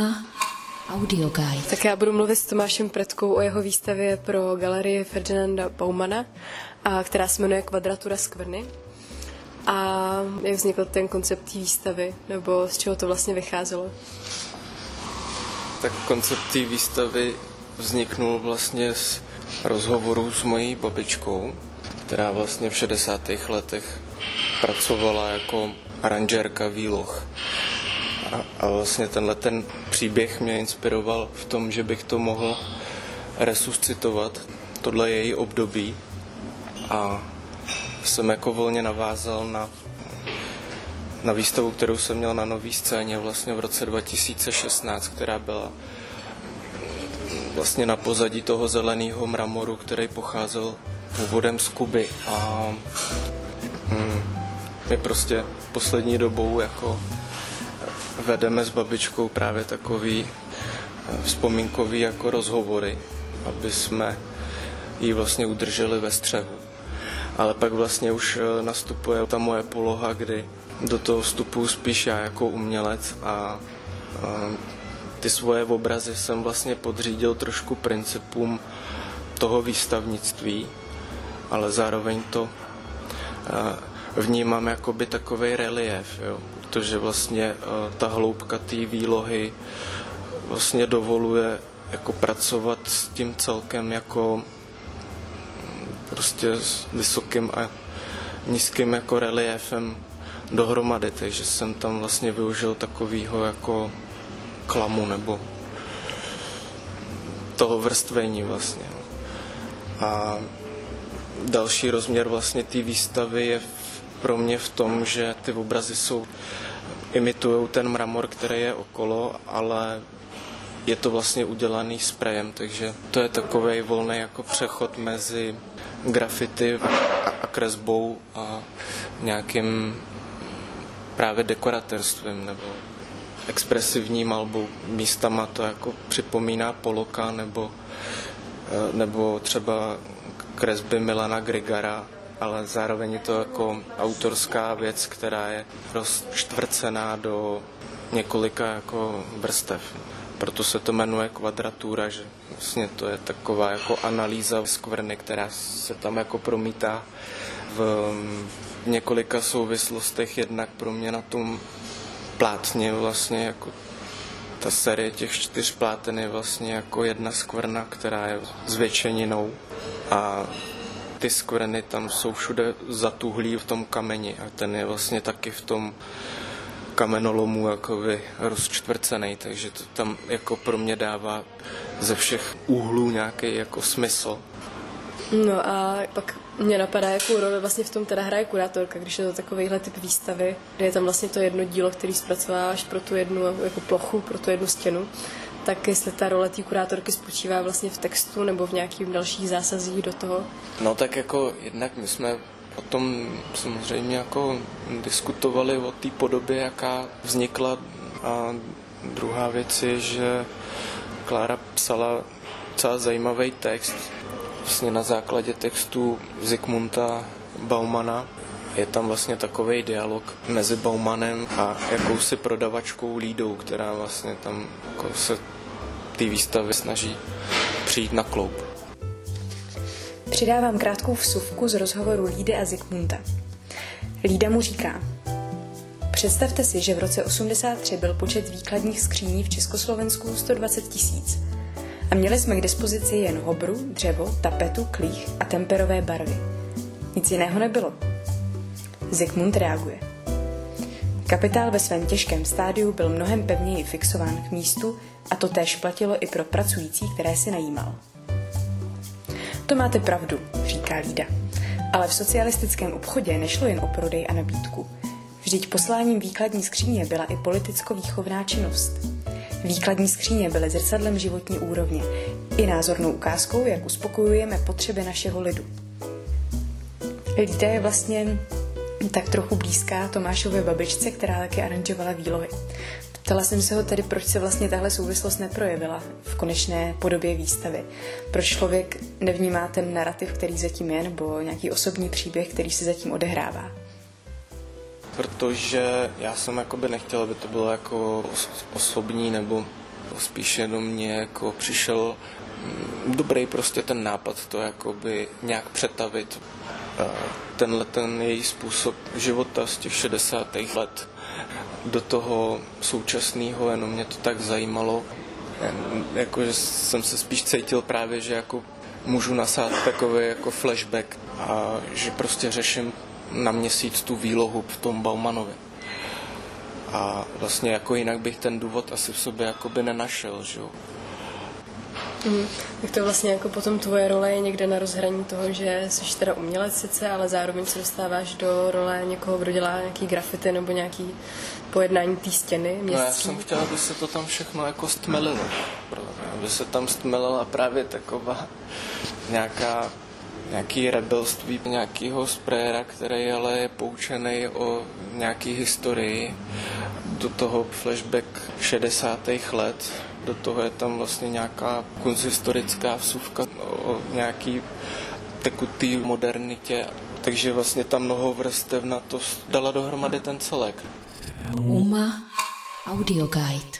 Bauma Audio Guide. Tak já budu mluvit s Tomášem Predkou o jeho výstavě pro galerii Ferdinanda Baumana, a, která se jmenuje Kvadratura skvrny. A jak vznikl ten koncept té výstavy, nebo z čeho to vlastně vycházelo? Tak koncept té výstavy vzniknul vlastně z rozhovoru s mojí babičkou, která vlastně v 60. letech pracovala jako aranžérka výloh. A, a vlastně tenhle ten příběh mě inspiroval v tom, že bych to mohl resuscitovat, tohle její období. A jsem jako volně navázal na, na výstavu, kterou jsem měl na nový scéně vlastně v roce 2016, která byla vlastně na pozadí toho zeleného mramoru, který pocházel původem z Kuby. A hm, my prostě poslední dobou jako vedeme s babičkou právě takový eh, vzpomínkový jako rozhovory, aby jsme ji vlastně udrželi ve střehu. Ale pak vlastně už eh, nastupuje ta moje poloha, kdy do toho vstupu spíš já jako umělec a, a ty svoje obrazy jsem vlastně podřídil trošku principům toho výstavnictví, ale zároveň to eh, vnímám jakoby takový relief, jo protože vlastně eh, ta hloubka té výlohy vlastně dovoluje jako pracovat s tím celkem jako mm, prostě s vysokým a nízkým jako reliefem dohromady, takže jsem tam vlastně využil takového jako klamu nebo toho vrstvení vlastně. A další rozměr vlastně té výstavy je pro mě v tom, že ty obrazy jsou imitují ten mramor, který je okolo, ale je to vlastně udělaný sprejem, takže to je takový volný jako přechod mezi grafity a kresbou a nějakým právě dekoratérstvím nebo expresivní malbou. Místama to jako připomíná Poloka nebo, eh, nebo třeba kresby Milana Grigara ale zároveň je to jako autorská věc, která je rozčtvrcená do několika jako vrstev. Proto se to jmenuje kvadratura, že vlastně to je taková jako analýza skvrny, která se tam jako promítá v několika souvislostech, jednak pro mě na tom plátně vlastně jako ta série těch čtyř pláten je vlastně jako jedna skvrna, která je zvětšeninou a ty skvrny tam jsou všude zatuhlí v tom kameni a ten je vlastně taky v tom kamenolomu jakoby rozčtvrcený, takže to tam jako pro mě dává ze všech úhlů nějaký jako smysl. No a pak mě napadá, jakou roli vlastně v tom teda hraje kurátorka, když je to takovýhle typ výstavy, kde je tam vlastně to jedno dílo, který zpracováváš pro tu jednu jako plochu, pro tu jednu stěnu tak jestli ta role té kurátorky spočívá vlastně v textu nebo v nějakým dalších zásazích do toho? No tak jako jednak my jsme o tom samozřejmě jako diskutovali o té podobě, jaká vznikla a druhá věc je, že Klára psala docela zajímavý text vlastně na základě textu Zikmunta Baumana. Je tam vlastně takový dialog mezi Baumanem a jakousi prodavačkou Lídou, která vlastně tam jako se té výstavy snaží přijít na kloup. Přidávám krátkou vsuvku z rozhovoru Lídy a Zikmunda. Lída mu říká, Představte si, že v roce 83 byl počet výkladních skříní v Československu 120 tisíc a měli jsme k dispozici jen hobru, dřevo, tapetu, klích a temperové barvy. Nic jiného nebylo. Zikmund reaguje. Kapitál ve svém těžkém stádiu byl mnohem pevněji fixován k místu a to též platilo i pro pracující, které si najímal. To máte pravdu, říká Lída. Ale v socialistickém obchodě nešlo jen o prodej a nabídku. Vždyť posláním výkladní skříně byla i politicko-výchovná činnost. Výkladní skříně byly zrcadlem životní úrovně i názornou ukázkou, jak uspokojujeme potřeby našeho lidu. Lída je vlastně tak trochu blízká Tomášově babičce, která taky aranžovala výlohy. Ptala jsem se ho tedy, proč se vlastně tahle souvislost neprojevila v konečné podobě výstavy. Proč člověk nevnímá ten narrativ, který zatím je, nebo nějaký osobní příběh, který se zatím odehrává. Protože já jsem jakoby nechtěl, aby to bylo jako osobní nebo spíš jenom mě jako přišel mm, dobrý prostě ten nápad to jakoby nějak přetavit tenhle ten její způsob života z těch 60. let do toho současného, jenom mě to tak zajímalo, jako, že jsem se spíš cítil právě, že jako můžu nasát takový jako flashback a že prostě řeším na měsíc tu výlohu v tom Baumanovi. A vlastně jako jinak bych ten důvod asi v sobě jako by nenašel, že jo. Mm. Tak to vlastně jako potom tvoje role je někde na rozhraní toho, že jsi teda umělec sice, ale zároveň se dostáváš do role někoho, kdo dělá nějaký grafity nebo nějaký pojednání té stěny městský. No já jsem chtěl, aby se to tam všechno jako stmelilo. Aby se tam stmelila právě taková nějaká nějaký rebelství nějakého sprayera, který ale je poučený o nějaký historii do toho flashback 60. let do toho je tam vlastně nějaká kunsthistorická vsuvka o nějaký tekutý modernitě, takže vlastně tam mnoho vrstev na to dala dohromady ten celek. Uma Audio Guide